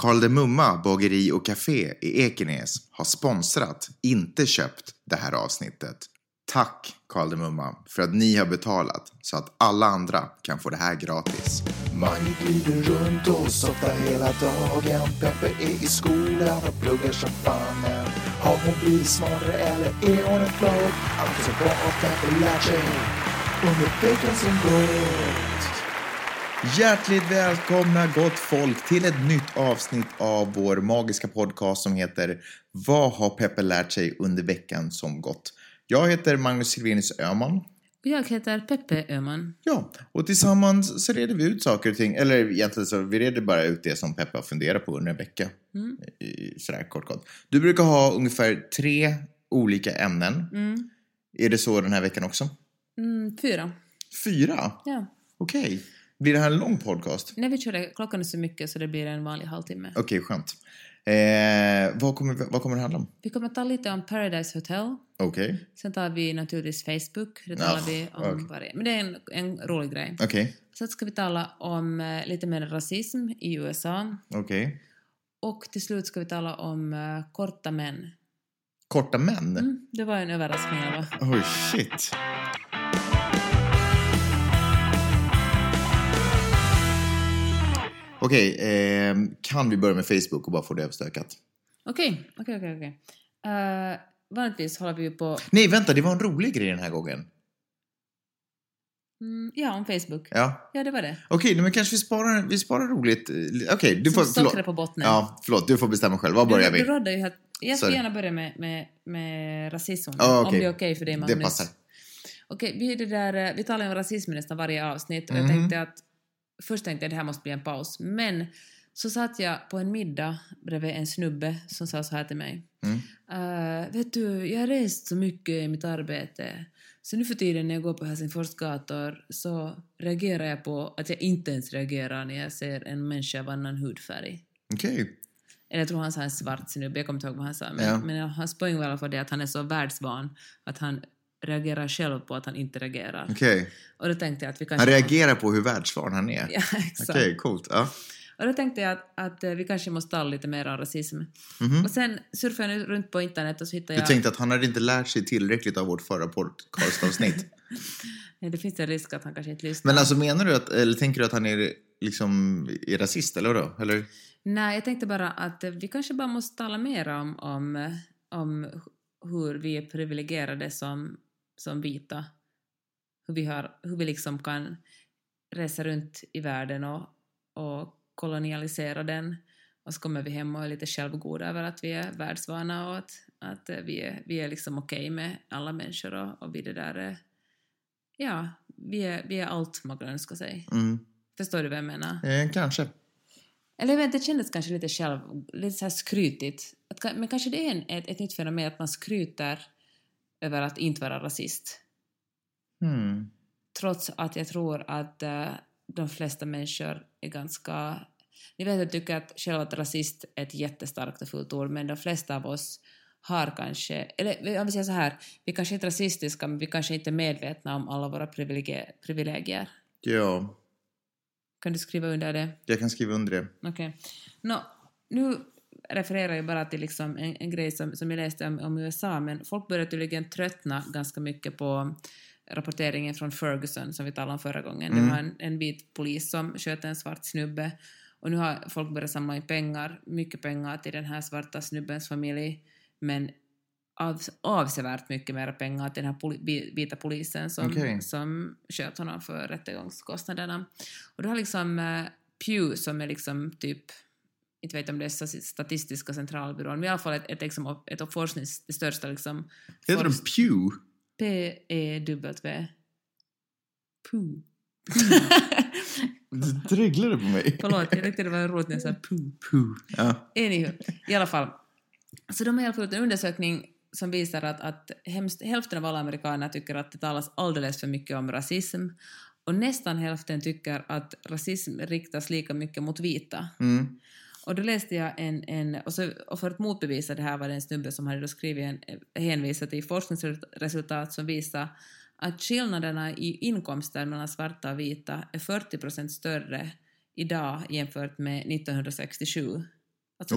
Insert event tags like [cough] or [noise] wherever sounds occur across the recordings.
Karl de Mumma bageri och café i Ekenäs har sponsrat, inte köpt, det här avsnittet. Tack Karl de Mumma för att ni har betalat så att alla andra kan få det här gratis. Man glider runt och softar hela dagen. Peppe är i skolan och pluggar som fanen. Har hon blivit smartare eller är hon en flopp? Alltså vad har Peppe lärt sig under veckan som går. Hjärtligt välkomna gott folk till ett nytt avsnitt av vår magiska podcast som heter Vad har Peppe lärt sig under veckan som gått? Jag heter Magnus Silvenius Öhman. Jag heter Peppe Öhman. Ja, och tillsammans så reder vi ut saker och ting. Eller egentligen så vi reder bara ut det som Peppe har funderat på under en vecka. I- Sådär kort kort. Du brukar ha ungefär tre olika ämnen. Mm. Är det så den här veckan också? Mm, fyra. Fyra? Ja. Okej. Blir det här en lång podcast? När vi körde, klockan är så mycket så det blir en vanlig halvtimme. Okej, skönt. Eh, vad, kommer, vad kommer det handla om? Vi kommer att tala lite om Paradise Hotel. Okej. Sen tar vi naturligtvis Facebook. Det talar Ja, vi om okej. varje... Men det är en, en rolig grej. Okej. Sen ska vi tala om eh, lite mer rasism i USA. Okej. Och till slut ska vi tala om eh, korta män. Korta män? Mm, det var en överraskning, va? Oj, shit. Okej, eh, kan vi börja med Facebook och bara få det överstökat? Okej, okej, okej. okej. Eh, Vanligtvis håller vi ju på... Nej, vänta, det var en rolig grej den här gången. Mm, ja, om Facebook. Ja. Ja, det var det. Okej, nej, men kanske vi sparar, vi sparar roligt. eh, Okej, du får... Förlåt. på botten. Ja, förlåt, du får bestämma själv. Var Du, börjar du vi? rådde ju att jag Sorry. gärna börja med, med, med rasism. Ja, Om okej. det är okej för dig, Magnus. Det passar. Okej, vi, är det där, eh, vi talar ju om rasism i nästan varje avsnitt och jag Mhm. tänkte att först tänkte jag det här måste bli en paus, men så satt jag på en middag bredvid en snubbe som sa så här till mig. Mm. "Eh, vet du, jag har rest så mycket i mitt arbete så nu för tiden när jag går på Helsingfors gator så reagerar jag på att jag inte ens reagerar när jag ser en människa av annan hudfärg. Okej. Eller jag tror han sa en svart snubbe, jag kommer inte ihåg vad han sa. Men, Ja. men hans poäng var i alla fall det att han är så världsvan att han reagerar själv på att han inte reagerar. Okej. Och då tänkte jag att vi Han kanske... reagerar på hur världsvan han är? [laughs] Ja, exakt. Okej, coolt. Ja. Och då tänkte jag att, att eh, vi kanske måste tala lite mer om rasism. Mhm. Och sen surfade jag runt på internet och så hittade Du jag... tänkte att han hade inte lärt sig tillräckligt av vårt förra podcastavsnitt. [laughs] Nej, det finns en risk att han kanske inte lyssnar. Men alltså menar du att, eller tänker du att han är liksom är rasist eller vadå? Eller? Nej, jag tänkte bara att vi kanske bara måste tala mer om, om, om hur vi är privilegierade som, som vita. Hur vi, har, hur vi liksom kan resa runt i världen och, och kolonialisera den. Och så kommer vi hem och är lite självgoda över att vi är världsvana och att, att vi, är, vi är liksom okej med alla människor och, och vi det där... Ja, vi är, vi är allt man kan önska sig. Mm. Förstår du vad jag menar? Eh, kanske. Eller jag vet, det kändes kanske lite själv, lite så här skrytigt. Att, men kanske det är en, ett, ett nytt fenomen att man skryter över att inte vara rasist. Hmm. Trots att jag tror att eh, de flesta människor är ganska... Ni vet, jag tycker att själv att rasist är ett jättestarkt och fult ord, men de flesta av oss har kanske... Eller om vi säger så här, vi kanske inte är rasistiska, men vi kanske inte är medvetna om alla våra privilegier. privilegier. Ja, Kan du skriva under det? jag kan skriva under det. Okej. Nå, nu refererar jag bara till liksom en, en grej som, som jag läste om, om USA, men folk börjar tydligen tröttna ganska mycket på rapporteringen från Ferguson som vi talade om förra gången. Det Mm. var en, en vit polis som sköt en svart snubbe och nu har folk börjat samla in pengar, mycket pengar till den här svarta snubbens familj, men av, avsevärt mycket mer pengar till den här poli, vi- vita polisen som, Okej. som sköt honom för rättegångskostnaderna. Och då har liksom eh, Pew som är liksom typ inte vet om det är sta- Statistiska centralbyrån, men i alla fall ett, ett, liksom, ett forsknings... Det största liksom... Heter de Pew? P-E-W. Pew. Du dreglade på mig. Förlåt, jag tyckte det var roligt när jag sa [laughs] Pew. Pew. Ja. Anywho, i alla fall. Så de har i alla en undersökning som visar att, att hemskt, hälften av alla amerikaner tycker att det talas alldeles för mycket om rasism och nästan hälften tycker att rasism riktas lika mycket mot vita. Mm. Och då läste jag en, en och, så, och för att motbevisa det här var det en snubbe som hade då skrivit en, hänvisat till forskningsresultat som visar att skillnaderna i inkomster mellan svarta och vita är 40 procent större idag jämfört med 1967. Alltså,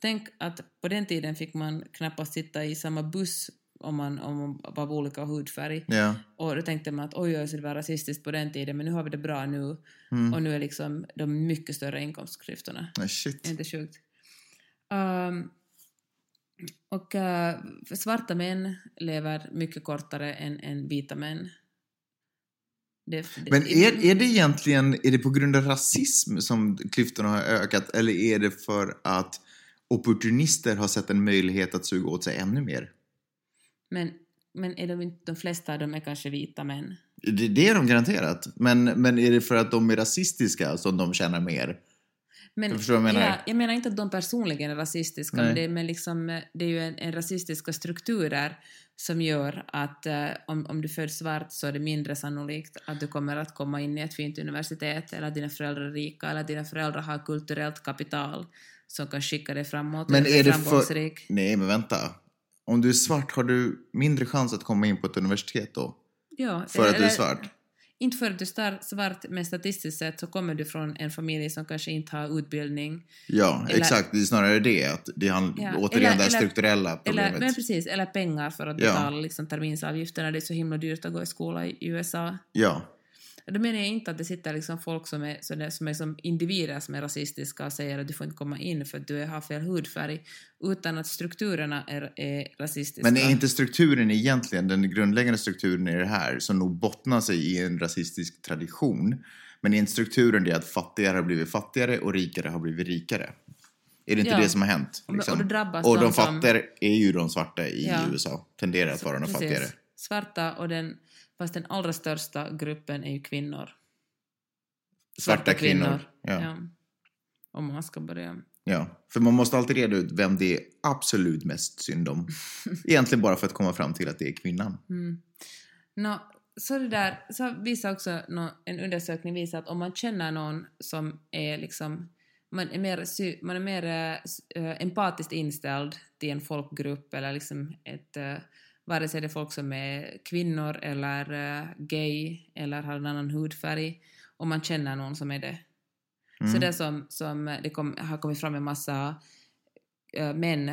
tänk att på den tiden fick man knappast sitta i samma buss om man, om man var av olika hudfärg. Ja. Och då tänkte man att oj, oj, så det var rasistiskt på den tiden, men nu har vi det bra nu. Mm. Och nu är liksom de mycket större inkomstklyftorna. Nej, shit. Är inte sjukt? Um, och uh, svarta män lever mycket kortare än, än vita män. Det, det, Men är, är det egentligen är det på grund av rasism som klyftorna har ökat eller är det för att opportunister har sett en möjlighet att suga åt sig ännu mer? Men, men är de, inte- de flesta av dem är kanske vita män? Det, det är de garanterat. Men, men är det för att de är rasistiska som de tjänar mer? Men, Jag jag menar. Ja, jag menar inte att de personligen är rasistiska, Nej. men, det, men liksom, det är ju en, en rasistiska strukturer som gör att eh, om, om du föds svart så är det mindre sannolikt att du kommer att komma in i ett fint universitet, eller att dina föräldrar är rika, eller att dina föräldrar har kulturellt kapital som kan skicka dig framåt Men är det för... Nej, men vänta. Om du är svart har du mindre chans att komma in på ett universitet då? Ja, För att du är eller- svart? Inte för att du är svart, men statistiskt sett så kommer du från en familj som kanske inte har utbildning. Ja, Eller- exakt. Det är snarare det. Att det handlar Ja, återigen eller- det eller- strukturella problemet. Eller, men precis, eller pengar för att Ja. betala liksom, terminsavgifterna. Det är så himla dyrt att gå i skola i USA. Ja. Då menar jag inte att det sitter liksom folk som är, som är, som är som individer som är rasistiska och säger att du får inte komma in för att du har fel hudfärg, utan att strukturerna är, är rasistiska. Men är inte strukturen egentligen, den grundläggande strukturen i det här, som nog bottnar sig i en rasistisk tradition, men är inte strukturen det att fattigare har blivit fattigare och rikare har blivit rikare? Är det inte Ja. det som har hänt? Och- liksom? och och de de som- är ju de svarta i Ja. USA, tenderar att vara de fattigare. Svarta och den, fast den allra största gruppen är ju kvinnor. Svarta kvinnor. Ja. Ja. Om man ska börja. ja. För man måste alltid reda ut vem det är absolut mest synd om. [laughs] Egentligen bara för att komma fram till att det är kvinnan. Mm. Nå, så det där, så visar också nå, en undersökning visar att om man känner någon som är liksom man är mer, man är mer eh, empatiskt inställd till en folkgrupp eller liksom ett uh, vare sig det är folk som är kvinnor eller eh, gay eller har en annan hudfärg om man känner någon som är det. Mm. Så det som, som det kom, har kommit fram en massa eh, män,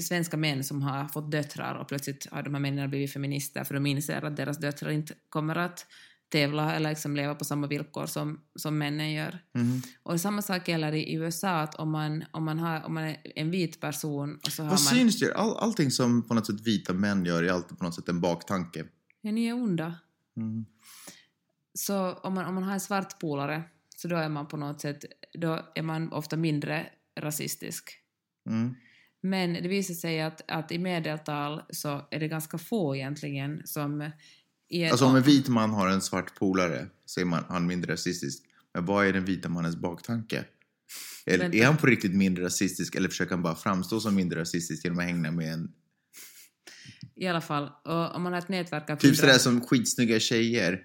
svenska män som har fått döttrar och plötsligt har de här männen blivit feminister för de inser att deras döttrar inte kommer att tävla eller liksom leva på samma villkor som, som männen gör. Mm. Och samma sak gäller i USA, att om man, om man, har, om man är en vit person och så har Vad man... syns det? All, allting som på något sätt vita män gör är alltid på något sätt en baktanke. Ja, ni är onda. Mm. Så om man, om man har en svart polare så då är man på något sätt, då är man ofta mindre rasistisk. Mm. Men det visar sig att, att i medeltal så är det ganska få egentligen som... En, Alltså om en vit man har en svart polare så är man, han mindre rasistisk. Men vad är den vita mannens baktanke? Eller Vänta. är han på riktigt mindre rasistisk eller försöker han bara framstå som mindre rasistisk genom att hänga med en... I alla fall, om man har ett nätverk av Typ sådär som skitsnygga tjejer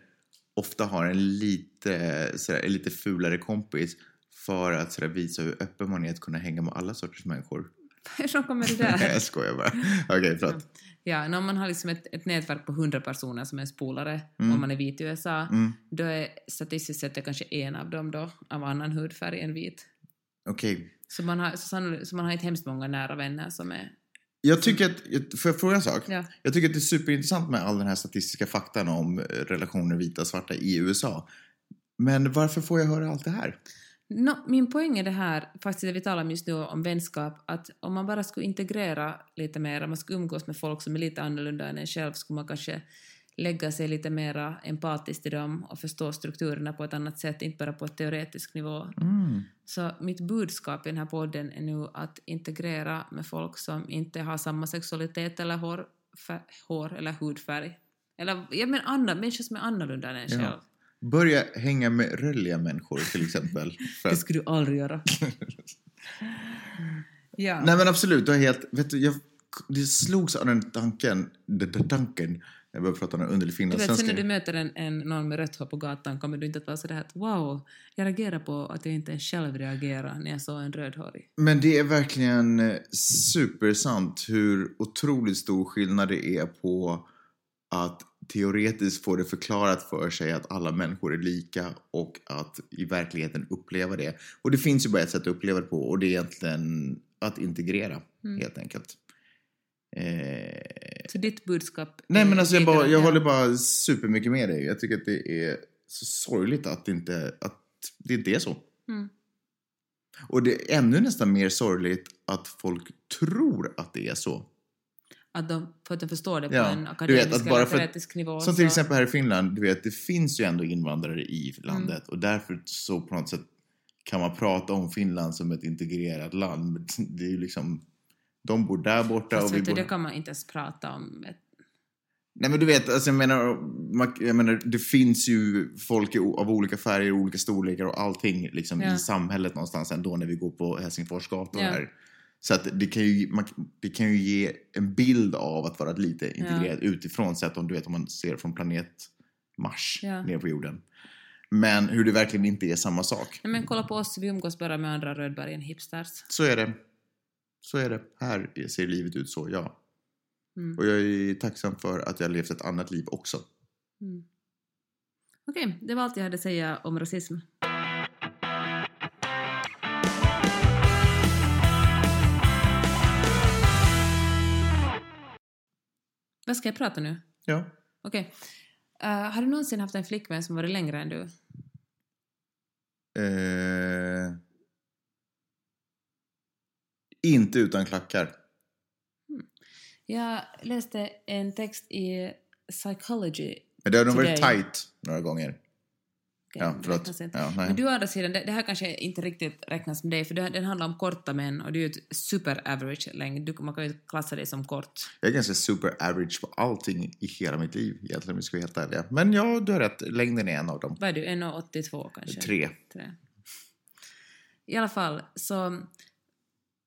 ofta har en lite, sådär, en lite fulare kompis för att sådär, visa hur öppen man är att kunna hänga med alla sorters människor. [laughs] Hur kommer det Nej, där? [laughs] jag skojar bara. Okej, förlåt. Ja, när man har liksom ett, ett nätverk på 100 personer som är spolare, Mm. om man är vit i USA, Mm. då är statistiskt sett kanske en av dem då av annan hudfärg än vit. Okej. Så man har, så, så man har inte hemskt många nära vänner som är... Jag tycker att, får jag fråga en sak? Ja. Jag tycker att det är superintressant med all den här statistiska faktan om eh, relationer vita och svarta i USA. Men varför får jag höra allt det här? Nå, min poäng är det här, faktiskt det vi talar om just nu om vänskap, att om man bara skulle integrera lite mer, om man skulle umgås med folk som är lite annorlunda än en själv, skulle man kanske lägga sig lite mer empatiskt i dem och förstå strukturerna på ett annat sätt, inte bara på ett teoretisk nivå. Mm. Så mitt budskap i den här podden är nu att integrera med folk som inte har samma sexualitet eller hår, hår eller hudfärg. Eller jag menar andra, människor som är annorlunda än en Ja. själv. Börja hänga med rölliga människor till exempel. Det skulle du aldrig göra. [laughs] ja. nej men absolut, du har helt... Vet du, jag, det slogs av den tanken, den den tanken, jag börjar prata om underlig vet, sen när finlandssvenska. du möter en, en, någon med rött hår på gatan kommer du inte att vara sådär att wow, jag reagerar på att jag inte ens själv reagerar när jag såg en rödhårig. Men det är verkligen eh, supersant hur otroligt stor skillnad det är på att teoretiskt få det förklarat för sig att alla människor är lika och att i verkligheten uppleva det. Och det finns ju bara ett sätt att uppleva det på och det är egentligen att integrera Mm. helt enkelt. Eh, Så ditt budskap nej men alltså jag, bara, jag ja. håller bara supermycket med dig. Jag tycker att det är så sorgligt att det inte, att det inte är så. Mm. Och det är ännu nästan mer sorgligt att folk tror att det är så. Att de, för att de förstår det på Ja, en du vet, akademisk att bara eller för teoretisk nivå. Som till så- exempel här i Finland, du vet, det finns ju ändå invandrare i Mm. landet och därför så på något sätt kan man prata om Finland som ett integrerat land. Men [laughs] Det är ju liksom, de bor där borta Fast och vi bor... det kan man inte ens prata om. Nej men du vet, alltså jag menar, jag menar, det finns ju folk av olika färger, olika storlekar och allting liksom Ja. i samhället någonstans ändå när vi går på Helsingfors gator Ja. här. Så att det kan, ju, man, det kan ju ge en bild av att vara lite integrerat utifrån sett om du vet om man ser från planet Mars Ja. ner på jorden. Men hur det verkligen inte är samma sak. Nej, men kolla på oss, vi umgås bara med andra Rödbergen-hipsters. Så är det. Så är det. Här ser livet ut så, ja. Mm. Och jag är tacksam för att jag levt ett annat liv också. Mm. Okej, det var allt jag hade att säga om rasism. Vad ska jag prata nu? Ja. Okej. Eh, har du någonsin haft en flickvän som varit längre än du? Eh, inte utan klackar. Jag läste en text i Psychology. Men det har nog varit tight några gånger. Okej, Ja, förlåt. Ja. Men du å andra sidan, det, det här kanske inte riktigt räknas med dig, för det, den handlar om korta män och det är ju ett super average längd. Du, man kan ju klassa dig som kort. Jag är ganska super average på allting i hela mitt liv egentligen om vi ska vara helt ärliga. Men ja, du har rätt. Längden är en av dem. Vad är du? 1,82 kanske? Tre. Tre. I alla fall så,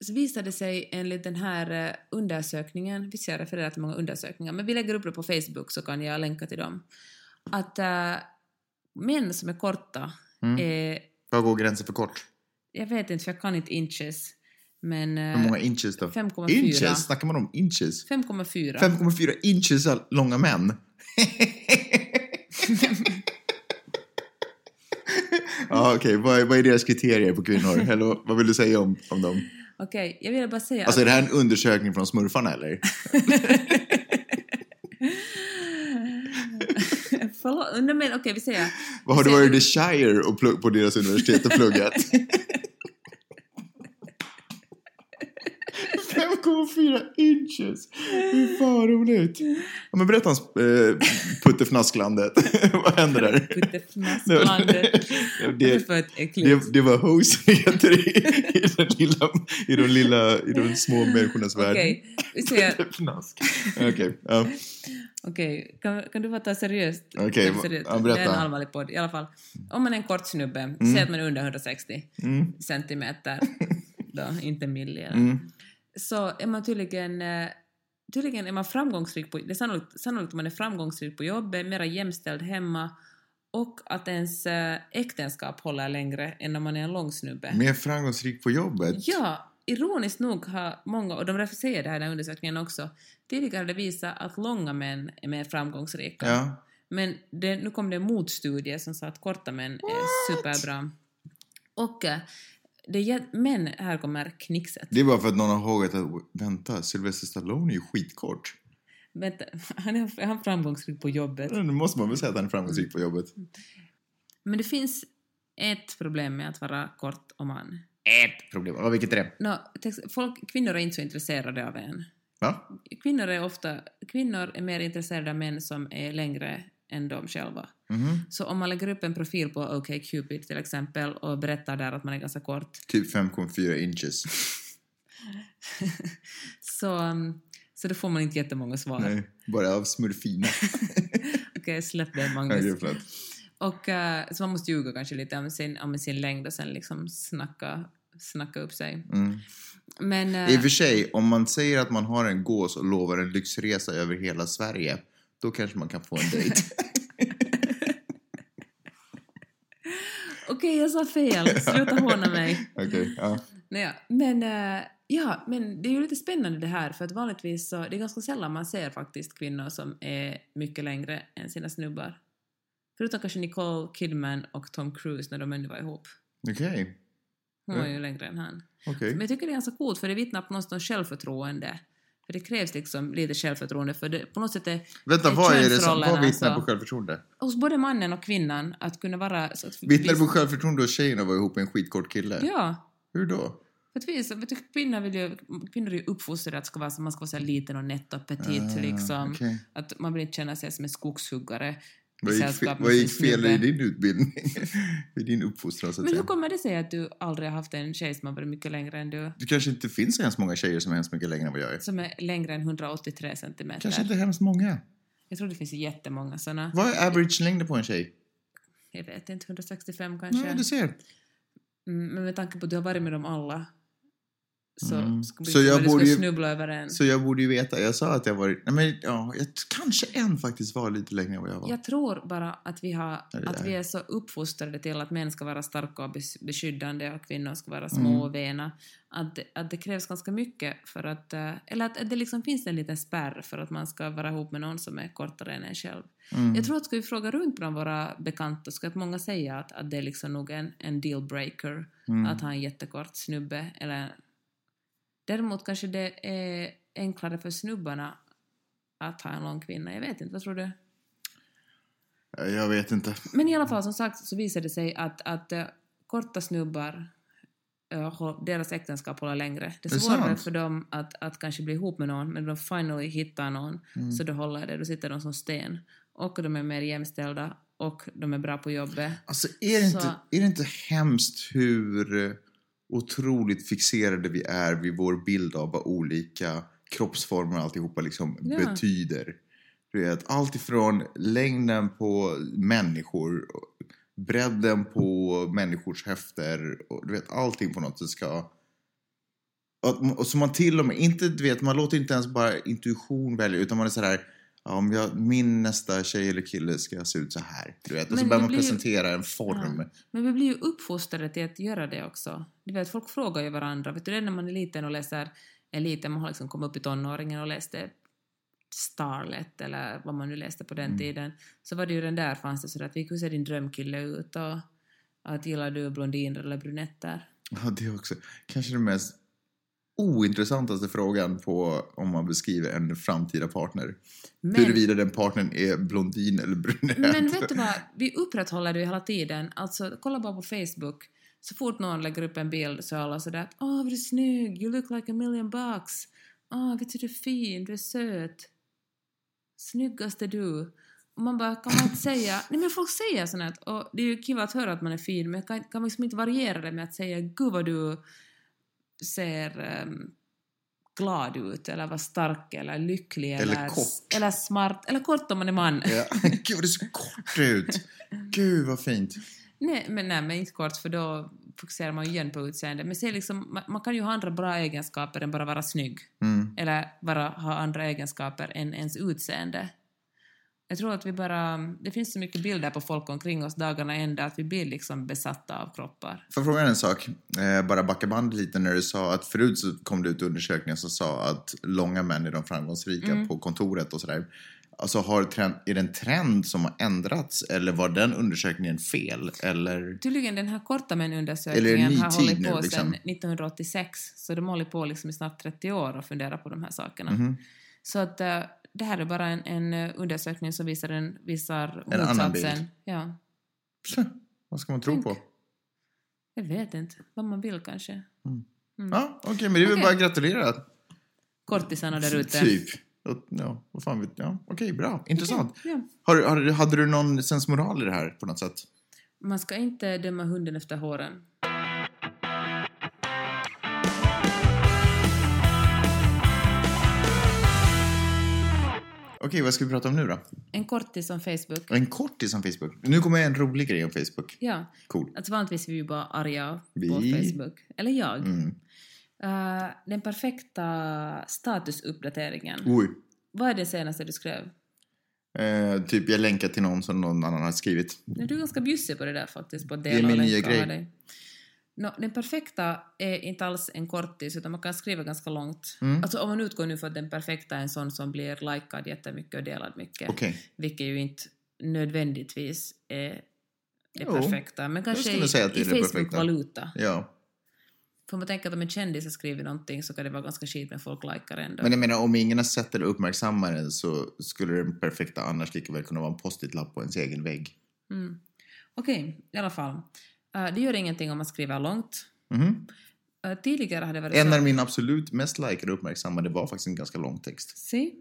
så visade det sig enligt den här eh, undersökningen, visst jag refererar till många undersökningar, men vi lägger upp det på Facebook så kan jag länka till dem, att äh, män som är korta Mm. är, Vad går gränsen för kort? jag vet inte för jag kan inte inches, men eh, Hur många inches då? 5,4. Inches? Snackar man om inches? 5,4. 5,4 inches är långa män. ja, [laughs] okej. Vad, är- vad är deras kriterier på kvinnor? Eller vad vill du säga om, om dem? Okej, jag vill bara säga Alltså är det här en undersökning från smurfarna eller? [laughs] [laughs] Förlåt, nej men okej vi säger... Vad har du varit i Shire och på deras universitet och pluggat? [laughs] 5,4 inches! Hur fan roligt! Ja, men berätta om eh, puttefnasklandet. [laughs] Vad händer där? Puttefnasklandet. Vad det det, det, det var hosigheter [laughs] i, i, den lilla, i, de lilla, i de små människornas värld. Okej, säger... Puttefnask. Okej, ja. Okej, kan, kan du bara ta seriöst? Okej, ja, berätta. Det är en allvarlig podd. I alla fall, om man är en kort snubbe, säg att man är under 160 Mm. centimeter, då, inte milli, Mm. Så är man tydligen eh, Tydligen är man framgångsrik på, det är sannolikt, sannolikt att man är framgångsrik på jobbet, mera jämställd hemma och att ens eh, äktenskap håller längre än om man är en lång snubbe. Mer framgångsrik på jobbet? Ja, ironiskt nog har många, och de säger det här i den här undersökningen också, tidigare det visat att långa män är mer framgångsrika. Ja. Men det, nu kom det en motstudie som sa att korta män är superbra. Och eh, det men här kommer knixet. Det är bara för att någon har ihågat att vänta, Sylvester Stallone är ju skitkort. Vänta, [laughs] han är, han framgångsrik på jobbet? Nu måste man väl säga att han är framgångsrik på jobbet. Men det finns ett problem med att vara kort och man. Ett problem. Ja, vilket är det? Tex- folk, kvinnor är inte så intresserade av en. Va? Kvinnor är ofta kvinnor är mer intresserade av män som är längre än de själva. Mhm. Så om man lägger upp en profil på OkCupid till exempel och berättar där att man är ganska kort Typ 5,4 inches. [laughs] så, um, så då får man inte jättemånga svar. Nej, bara av smurfina. [laughs] Okej, släpp det Magnus. förlåt. och, eh, så man måste ljuga kanske lite om sin, om sin längd och sen liksom snacka, snacka upp sig. Mm. Men... eh, I och för sig, om man säger att man har en gås och lovar en lyxresa över hela Sverige, då kanske man kan få en dejt. [laughs] Okej, jag sa fel. Sluta håna mig. [laughs] Okej, ja. Naja, men, eh, Ja, men det är ju lite spännande det här för att vanligtvis så, det är ganska sällan man ser faktiskt kvinnor som är mycket längre än sina snubbar. Förutom kanske Nicole Kidman och Tom Cruise när de ännu var ihop. Okej. Hon var ju längre än han. Okej. Men jag tycker det är ganska coolt för det vittnar på något slags självförtroende. För det krävs liksom lite självförtroende för det, på något sätt är Vänta, är vad är det som, vad vittnar så- på självförtroende? hos både mannen och kvinnan att kunna vara... Så att Vittnar på självförtroende att tjejerna var ihop med en skitkort kille? Ja. Hur då? För att vi, så, vet du, kvinnor, vill ju, kvinnor är ju uppfostrade att ska vara, man ska vara så liten och nätt och petit Ah, liksom. okej. Att man vill inte känna sig som en skogshuggare Vad gick, fe- sällskap med vad gick fel i din utbildning? [laughs] I din uppfostran så att Men hur kommer det sig att du aldrig har haft en tjej som har varit mycket längre än du? Det kanske inte finns så hemskt många tjejer som är hemskt mycket längre än vad jag är. Som är längre än 183 centimeter. Kanske inte hemskt många. Jag tror det finns jättemånga såna. Vad är average längden på en tjej? Jag vet inte, 165 kanske. Ja, du ser. Mm, men med tanke på att du har varit med dem alla så Mm. ska Så jag borde ju- snubbla över en. Så jag borde ju veta. Jag sa att jag var... Nej, men ja, jag, kanske en faktiskt var lite längre än vad jag var. Jag tror bara att vi, har, att vi är så uppfostrade till att män ska vara starka och bes- beskyddande och kvinnor ska vara små Mm. och vena. Att, att det krävs ganska mycket för att... eh, Eller att det liksom finns en liten spärr för att man ska vara ihop med någon som är kortare än en själv. Mm. Jag tror att ska vi fråga runt bland våra bekanta så att många säga att, att det är liksom nog en, en dealbreaker Mm. att ha en jättekort snubbe. Eller, däremot kanske det är enklare för snubbarna att ha en lång kvinna. Jag vet inte, vad tror du? Jag vet inte. Men i alla fall som sagt så visar det sig att, att eh, korta snubbar, eh, deras äktenskap håller längre. Det är Det är svårare sant. för dem att, att kanske bli ihop med någon, men de finally hittar någon, Mm. så då håller det, då sitter de som sten. Och de är mer jämställda, och de är bra på jobbet. Alltså, är det, Så- inte, är det inte hemskt hur otroligt fixerade vi är vid vår bild av vad olika kroppsformer och alltihopa liksom Ja. betyder? Du vet, allt ifrån längden på människor, bredden på människors höfter, och du vet, allting på något sätt ska... Och, och så man till och med, inte, du vet, man låter inte ens bara intuition välja, utan man är så här, ja, om jag, min nästa tjej eller kille ska se ut så här. Du vet, och så börjar det man blir ju- presentera en form. Ja. Men vi blir ju uppfostrade till att göra det också. Du vet, folk frågar ju varandra. Vet du det är när man är liten och läser, är liten, man har liksom kommit upp i tonåringen och läste Starlet eller vad man nu läste på den Mm. tiden. Så var det ju den där fanns det sådär att vi kunde se din drömkille ut och att gillar du blondiner eller brunetter? Ja, det också kanske den mest ointressantaste frågan på om man beskriver en framtida partner. Men, Huruvida den partnern är blondin eller brunett. men vet du vad, vi upprätthåller det ju hela tiden. Alltså, kolla bara på Facebook. Så fort någon lägger upp en bild så är alla sådär att åh, vad du är snygg, you look like a million bucks. Åh, vet du, du är fin, du är söt. Snyggaste du. Och man bara, kan man inte säga... [laughs] Nej men folk säger sånt och det är ju kul att höra att man är fin, men kan, kan man liksom inte variera det med att säga gud vad du ser ehm, glad ut, eller var stark, eller lycklig, Eller eller, kort. eller smart, eller kort om man är man. Ja. [laughs] [laughs] Gud, det ser kort ut. Gud, vad fint. Nej, men, nej, men inte kort, för då fokuserar man ju igen på utseende. Men se liksom, man, man kan ju ha andra bra egenskaper än bara vara snygg. Mm. Eller bara ha andra egenskaper än ens utseende. Jag tror att vi bara... Det finns så mycket bilder på folk omkring oss dagarna ända att vi blir liksom besatta av kroppar. Får jag fråga en sak? Eh, bara backa bandet lite när du sa att förut så kom det ut undersökningar som sa att långa män är de framgångsrika Mm. på kontoret och sådär. Alltså har trend, är det en trend som har ändrats eller var den undersökningen fel? Eller? Tydligen den här korta män-undersökningen har hållit på liksom? sedan 1986. Så de hållit på liksom i snart 30 år och funderat på de här sakerna. Mhm. Så att eh, det här är bara en, en eh, undersökning som visar, en, visar En annan motsatsen. bild. Ja. Vad ska man tro Tänk. på? Jag vet inte. Vad man vill kanske. Mm. Ja, okej, men det är väl Okej. bara att gratulera. Kortisarna där ute. Typ. Ja, vad fan vet jag. Okej, bra. Intressant. Ja. Har, har, hade du någon sensmoral i det här på något sätt? Man ska inte döma hunden efter håren. Okej, vad ska vi prata om nu då? En kortis om Facebook. En kortis om Facebook. Nu kommer en rolig grej om Facebook. Ja, Cool. alltså vanligtvis är vi ju bara arga Vi? på Facebook. Eller jag. Mm. Eh, den perfekta statusuppdateringen. Oj. Vad är det senaste du skrev? Eh, typ jag länkar till någon som någon annan har skrivit. Du är ganska bjussig på det där faktiskt. På att är dela min och nya länka och ha grej. Nå, den perfekta är inte alls en kortis, utan man kan skriva ganska långt. Mm. Alltså om man utgår nu för att den perfekta är en sån som blir likad jättemycket och delad mycket, Okej. vilket ju inte nödvändigtvis är det Jo, perfekta, men kanske i, säga att det i. Facebook-valuta. Ja. För man tänker att om en kändis har skrivit någonting så kan det vara ganska skit men folk likar ändå. Men jag menar, om ingen har sett eller uppmärksammar den så skulle den perfekta annars lika väl kunna vara en post-it-lapp på ens egen vägg. Mm. Okej, i alla fall. Eh, det gör ingenting om man skriver långt. Mhm. Eh, tidigare hade det varit En av mina absolut mest likade och uppmärksammade var faktiskt en ganska lång text. Se.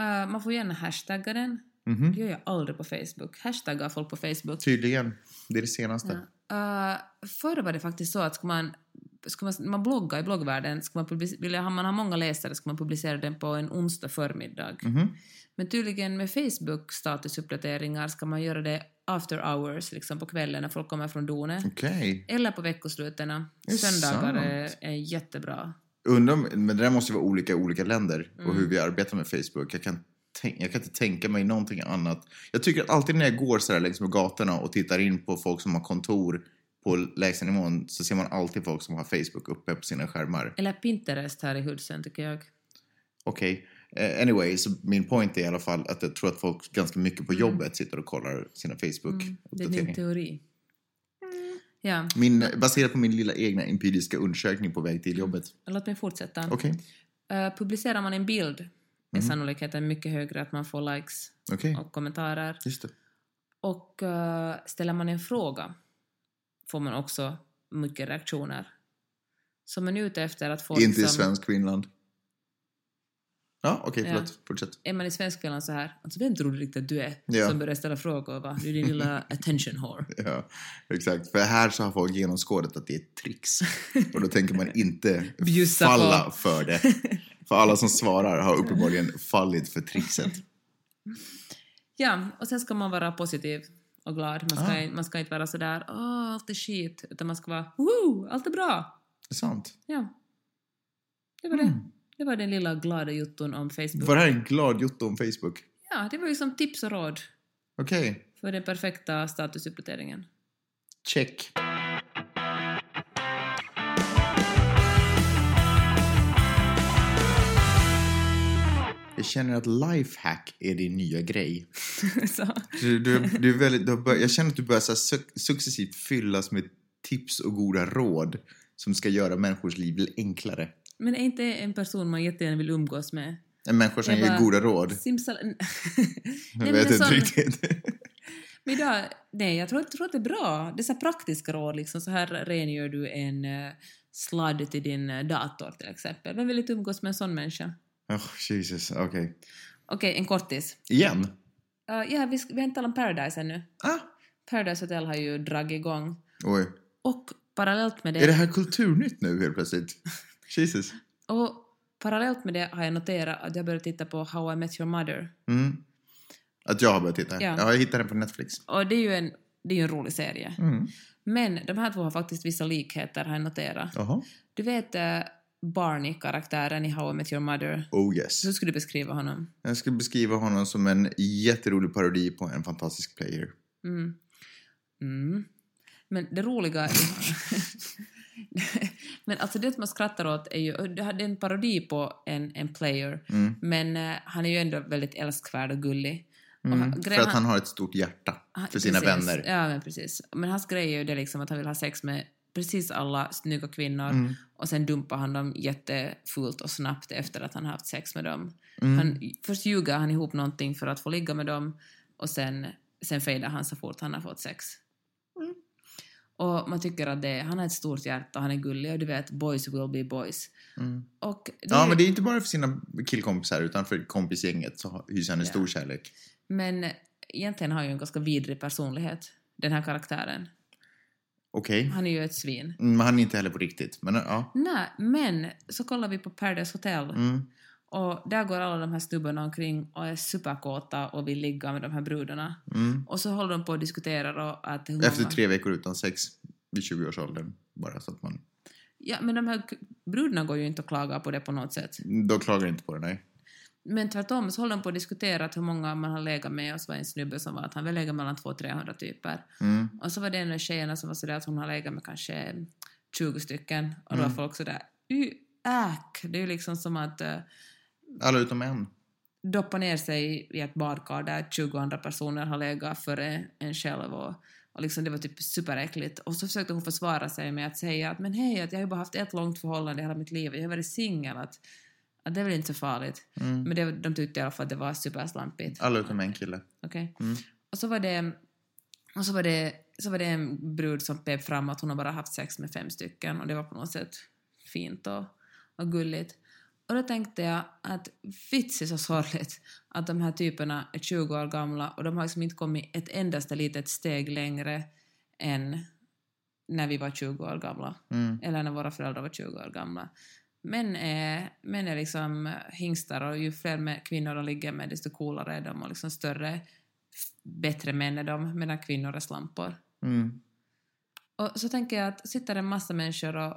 Eh, man får gärna hashtagga den. Mhm. Det gör jag aldrig på Facebook. Hashtaggar folk på Facebook. Tydligen. Det är det senaste. Ja. Uh, förr var det faktiskt så att ska man, ska man, man blogga i bloggvärlden, ska man vill man ha många läsare ska man publicera den på en onsdag förmiddag. Mhm. Men tydligen med Facebook statusuppdateringar ska man göra det after hours, liksom på kvällen när folk kommer från donet. Okej. Eller på är Söndagar är, är jättebra. Undrar men det där måste ju vara olika i olika länder och Mm. hur vi arbetar med Facebook. Jag kan, jag kan inte tänka mig någonting annat. Jag tycker att alltid när jag går så här längs med gatorna och tittar in på folk som har kontor på lägsta nivån så ser man alltid folk som har Facebook uppe på sina skärmar. Eller Pinterest här i Hudsen tycker jag. Okej. Eh, anyway, så min point är i alla fall att jag tror att folk ganska mycket på jobbet sitter och kollar sina Mm, det är Facebook-uppdateringar. teori. Ja, Min, baserat på min lilla egna empiriska undersökning på väg till jobbet. låt mig fortsätta. Okej, Eh, publicerar man en bild är Mhm. sannolikheten mycket högre att man får likes okej. och kommentarer. Just det. Och eh, ställer man en fråga får man också mycket reaktioner. Så man är ute efter att få... Inte i liksom- svensk Finland. Ja, okej, Ja. förlåt. Fortsätt. Är man i Svenskfinland så här, alltså vem tror du riktigt att du är? Ja. Som börjar ställa frågor va? Du är din lilla [laughs] attention whore. Ja, exakt. För här så har folk genomskådat att det är ett trix. Och då tänker man inte [laughs] falla på. för det. För alla som svarar har uppenbarligen fallit för trixet. Ja, och sen ska man vara positiv och glad. Man ska, Ah. man ska inte vara sådär åh, allt är skit, utan man ska vara woho, allt är bra. Det är sant. Ja. Det var Mm. det. Det var den lilla glada jotton om Facebook. Var det här en glad jotto om Facebook? Ja, det var ju som tips och råd Okej, för den perfekta statusuppdateringen. check. Jag känner att lifehack är din nya grej. [laughs] så. Du, du, du är väldigt, du bör, jag känner att du börjar så suc- successivt fyllas med tips och goda råd som ska göra människors liv enklare. Men är inte en person man jättegärna vill umgås med? En människa som ger goda råd. Simsal... [laughs] Jag vet inte riktigt. [laughs] Men idag, nej, jag tror, jag tror att det är bra. Det är så här praktiska råd, liksom. Så här rengör du en uh, sladd till din eh, dator till exempel. Vem vill inte umgås med en sån människa? Oh, Jesus, okej. Okej, en kortis. Igen? Uh, ja, vi, vi har inte talat om Paradise ännu. Ah, Paradise Hotel har ju dragit igång. oj. Och parallellt med det... Är det här kulturnytt nu helt plötsligt? [laughs] Jesus. Och parallellt med det har jag noterat att jag börjat titta på How I Met Your Mother. Mm. Att jag har börjat titta? Ja. Ja, jag hittade den på Netflix. Och det är ju en, det är ju en rolig serie. Mm. Men de här två har faktiskt vissa likheter, har jag noterat. Jaha. Du vet eh, Barney-karaktären i How I Met Your Mother. Oh yes. Hur skulle du beskriva honom? Jag skulle beskriva honom som en jätterolig parodi på en fantastisk player. Mm. Mm. Men det roliga är... [laughs] men alltså det man skrattar åt är ju... Det är en parodi på en, en player, Mm. men eh, han är ju ändå väldigt älskvärd och gullig. Mm. han- För att han har ett stort hjärta för sina precis. vänner. Ja, men precis. Men hans grej är ju det liksom att han vill ha sex med precis alla snygga kvinnor Mm. och sen dumpar han dem jättefult och snabbt efter att han har haft sex med dem. Mm. Han, först ljuger han ihop någonting för att få ligga med dem och sen, sen fejdar han så fort han har fått sex. Mm. Och man tycker att det, han har ett stort hjärta, han är gullig och du vet, boys will be boys. Mm. Och det Ja, men det är inte bara för sina killkompisar utan för kompisgänget så hyser han en Ja. stor kärlek. men egentligen har han ju en ganska vidrig personlighet, den här karaktären. Okej. Han är ju ett svin. Mm, Men han är inte heller på riktigt. Men ja. Nej, men så kollar vi på Paradise Hotel Mm. och där går alla de här snubbarna omkring och är superkåta och vill ligga med de här brudarna. Mm. Och så håller de på och diskuterar och att Efter många... tre veckor utan sex vid 20-årsåldern. Bara så att man... Ja, men de här brudarna går ju inte att klaga på det på något sätt. De klagar inte på det, nej. Men tvärtom så håller de på att diskutera hur många man har legat med och så var det en snubbe som var att han vill lägga mellan 200-300 typer. Mm. Och så var det en av tjejerna som var sådär att hon har legat med kanske 20 stycken och då Mm. var folk sådär "Y, äk! Det är ju liksom som att uh, Alla utom en. doppa ner sig i ett badkar där 20 andra personer har legat före en själv och, och liksom det var typ superäckligt. Och så försökte hon försvara sig med att säga att men hej, att jag har ju bara haft ett långt förhållande i hela mitt liv, jag har varit singel, att, att det är väl inte så farligt. Mm. Men det, de tyckte i alla fall att det var superslampigt. Alla utom en kille. Okej. Mm. Och så var det, och så var det, så var det en brud som pep fram att hon har bara haft sex med fem stycken och det var på något sätt fint och, och gulligt. Och då tänkte jag att vits är så sorgligt att de här typerna är 20 år gamla och de har liksom inte kommit ett endaste litet steg längre än när vi var 20 år gamla. Mm. Eller när våra föräldrar var 20 år gamla. Män är, män är liksom hingstar och ju fler kvinnor de ligger med desto coolare är de och liksom större, bättre män är de medan kvinnor är slampor. Mm. Och så tänker jag att sitter en massa människor och,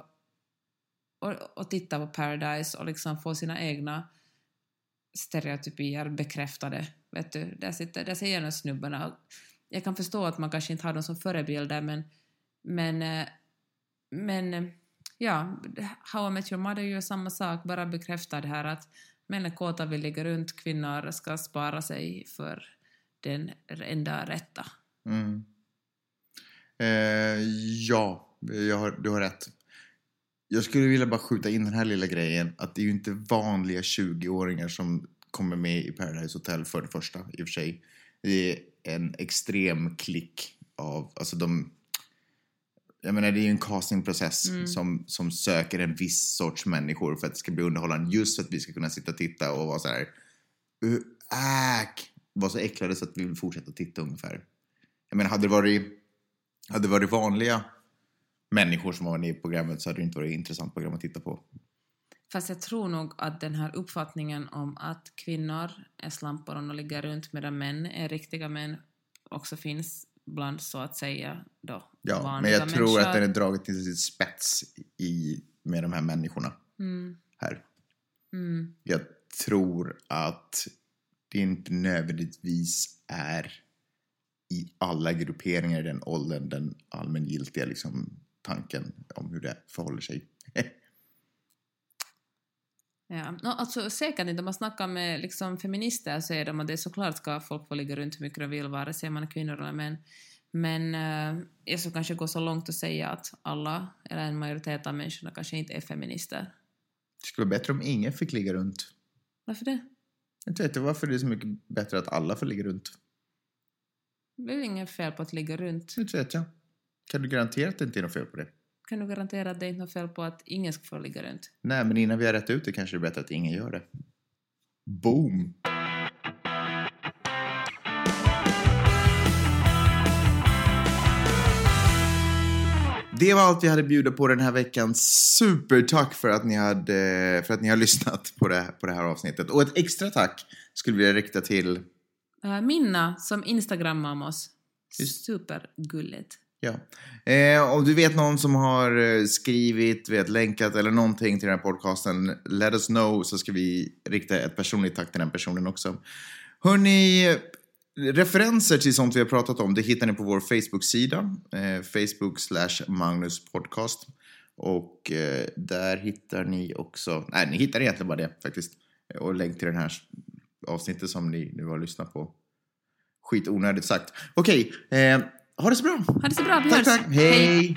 och, och tittar på Paradise och liksom får sina egna stereotypier bekräftade. Vet du, där, sitter, där ser jag de snubbarna. Jag kan förstå att man kanske inte har dem som förebilder men, men, eh, men eh, ja, How I Met Your Mother gör samma sak, bara bekräftar det här att män är kåta, vill ligga runt, kvinnor ska spara sig för den enda rätta. Mm. Eh, ja, jag har, du har rätt. Jag skulle vilja bara skjuta in den här lilla grejen att det är ju inte vanliga 20-åringar som kommer med i Paradise Hotel för det första, i och för sig. Det är en extrem klick av, alltså de... Jag menar, det är ju en castingprocess Mm. som, som söker en viss sorts människor för att det ska bli underhållande, just för att vi ska kunna sitta och titta och vara så här... "Uh, Äk! Vara så äcklade så att vi vill fortsätta titta ungefär. Jag menar, hade det varit, hade det varit vanliga människor som var med i programmet så hade det inte varit ett intressant program att titta på. Fast jag tror nog att den här uppfattningen om att kvinnor är slampor och ligger runt medan män är riktiga män också finns bland så att säga då Ja, men vanliga jag tror människor. att den är draget till sin spets i, med de här människorna Mm, här. mm, Jag tror att det inte nödvändigtvis är i alla grupperingar i den åldern den allmängiltiga liksom, tanken om hur det förhåller sig. Ja. no, alltså, säkert inte. Om man snackar med liksom, feminister så är de att det är såklart ska folk få ligga runt hur mycket de vill, vare sig man är kvinnor eller män. Men eh, jag skulle kanske gå så långt och säga att alla, eller en majoritet av människorna kanske inte är feminister. Det skulle vara bättre om ingen fick ligga runt. Varför det? Jag vet inte varför det är så mycket bättre att alla får ligga runt. Det är väl inget fel på att ligga runt. Inte vet jag. Kan du garantera att det inte är något fel på det? Kan du garantera att det inte är något fel på att ingen ska få ligga runt? Nej, men innan vi har rätt ut det kanske det är bättre att ingen gör det. Boom! Det var allt vi hade bjuda på den här veckan. Supertack för att ni, hade, för att ni har lyssnat på det, på det här avsnittet. Och ett extra tack skulle vi vilja rikta till Uh, Minna som instagrammar om oss. Supergulligt. Ja. Eh, om du vet någon som har eh, skrivit, vet, länkat eller någonting till den här podcasten, let us know så ska vi rikta ett personligt tack till den personen också. Hörni, referenser till sånt vi har pratat om, det hittar ni på vår Facebook-sida, eh, Facebook slash Magnus podcast. Och eh, där hittar ni också, nej ni hittar egentligen bara det faktiskt. Och länk till den här avsnittet som ni nu har lyssnat på. Skit onödigt sagt. Okej, eh, ha det så bra! Ha det så bra, vi Tack, hörs! tack. Hej.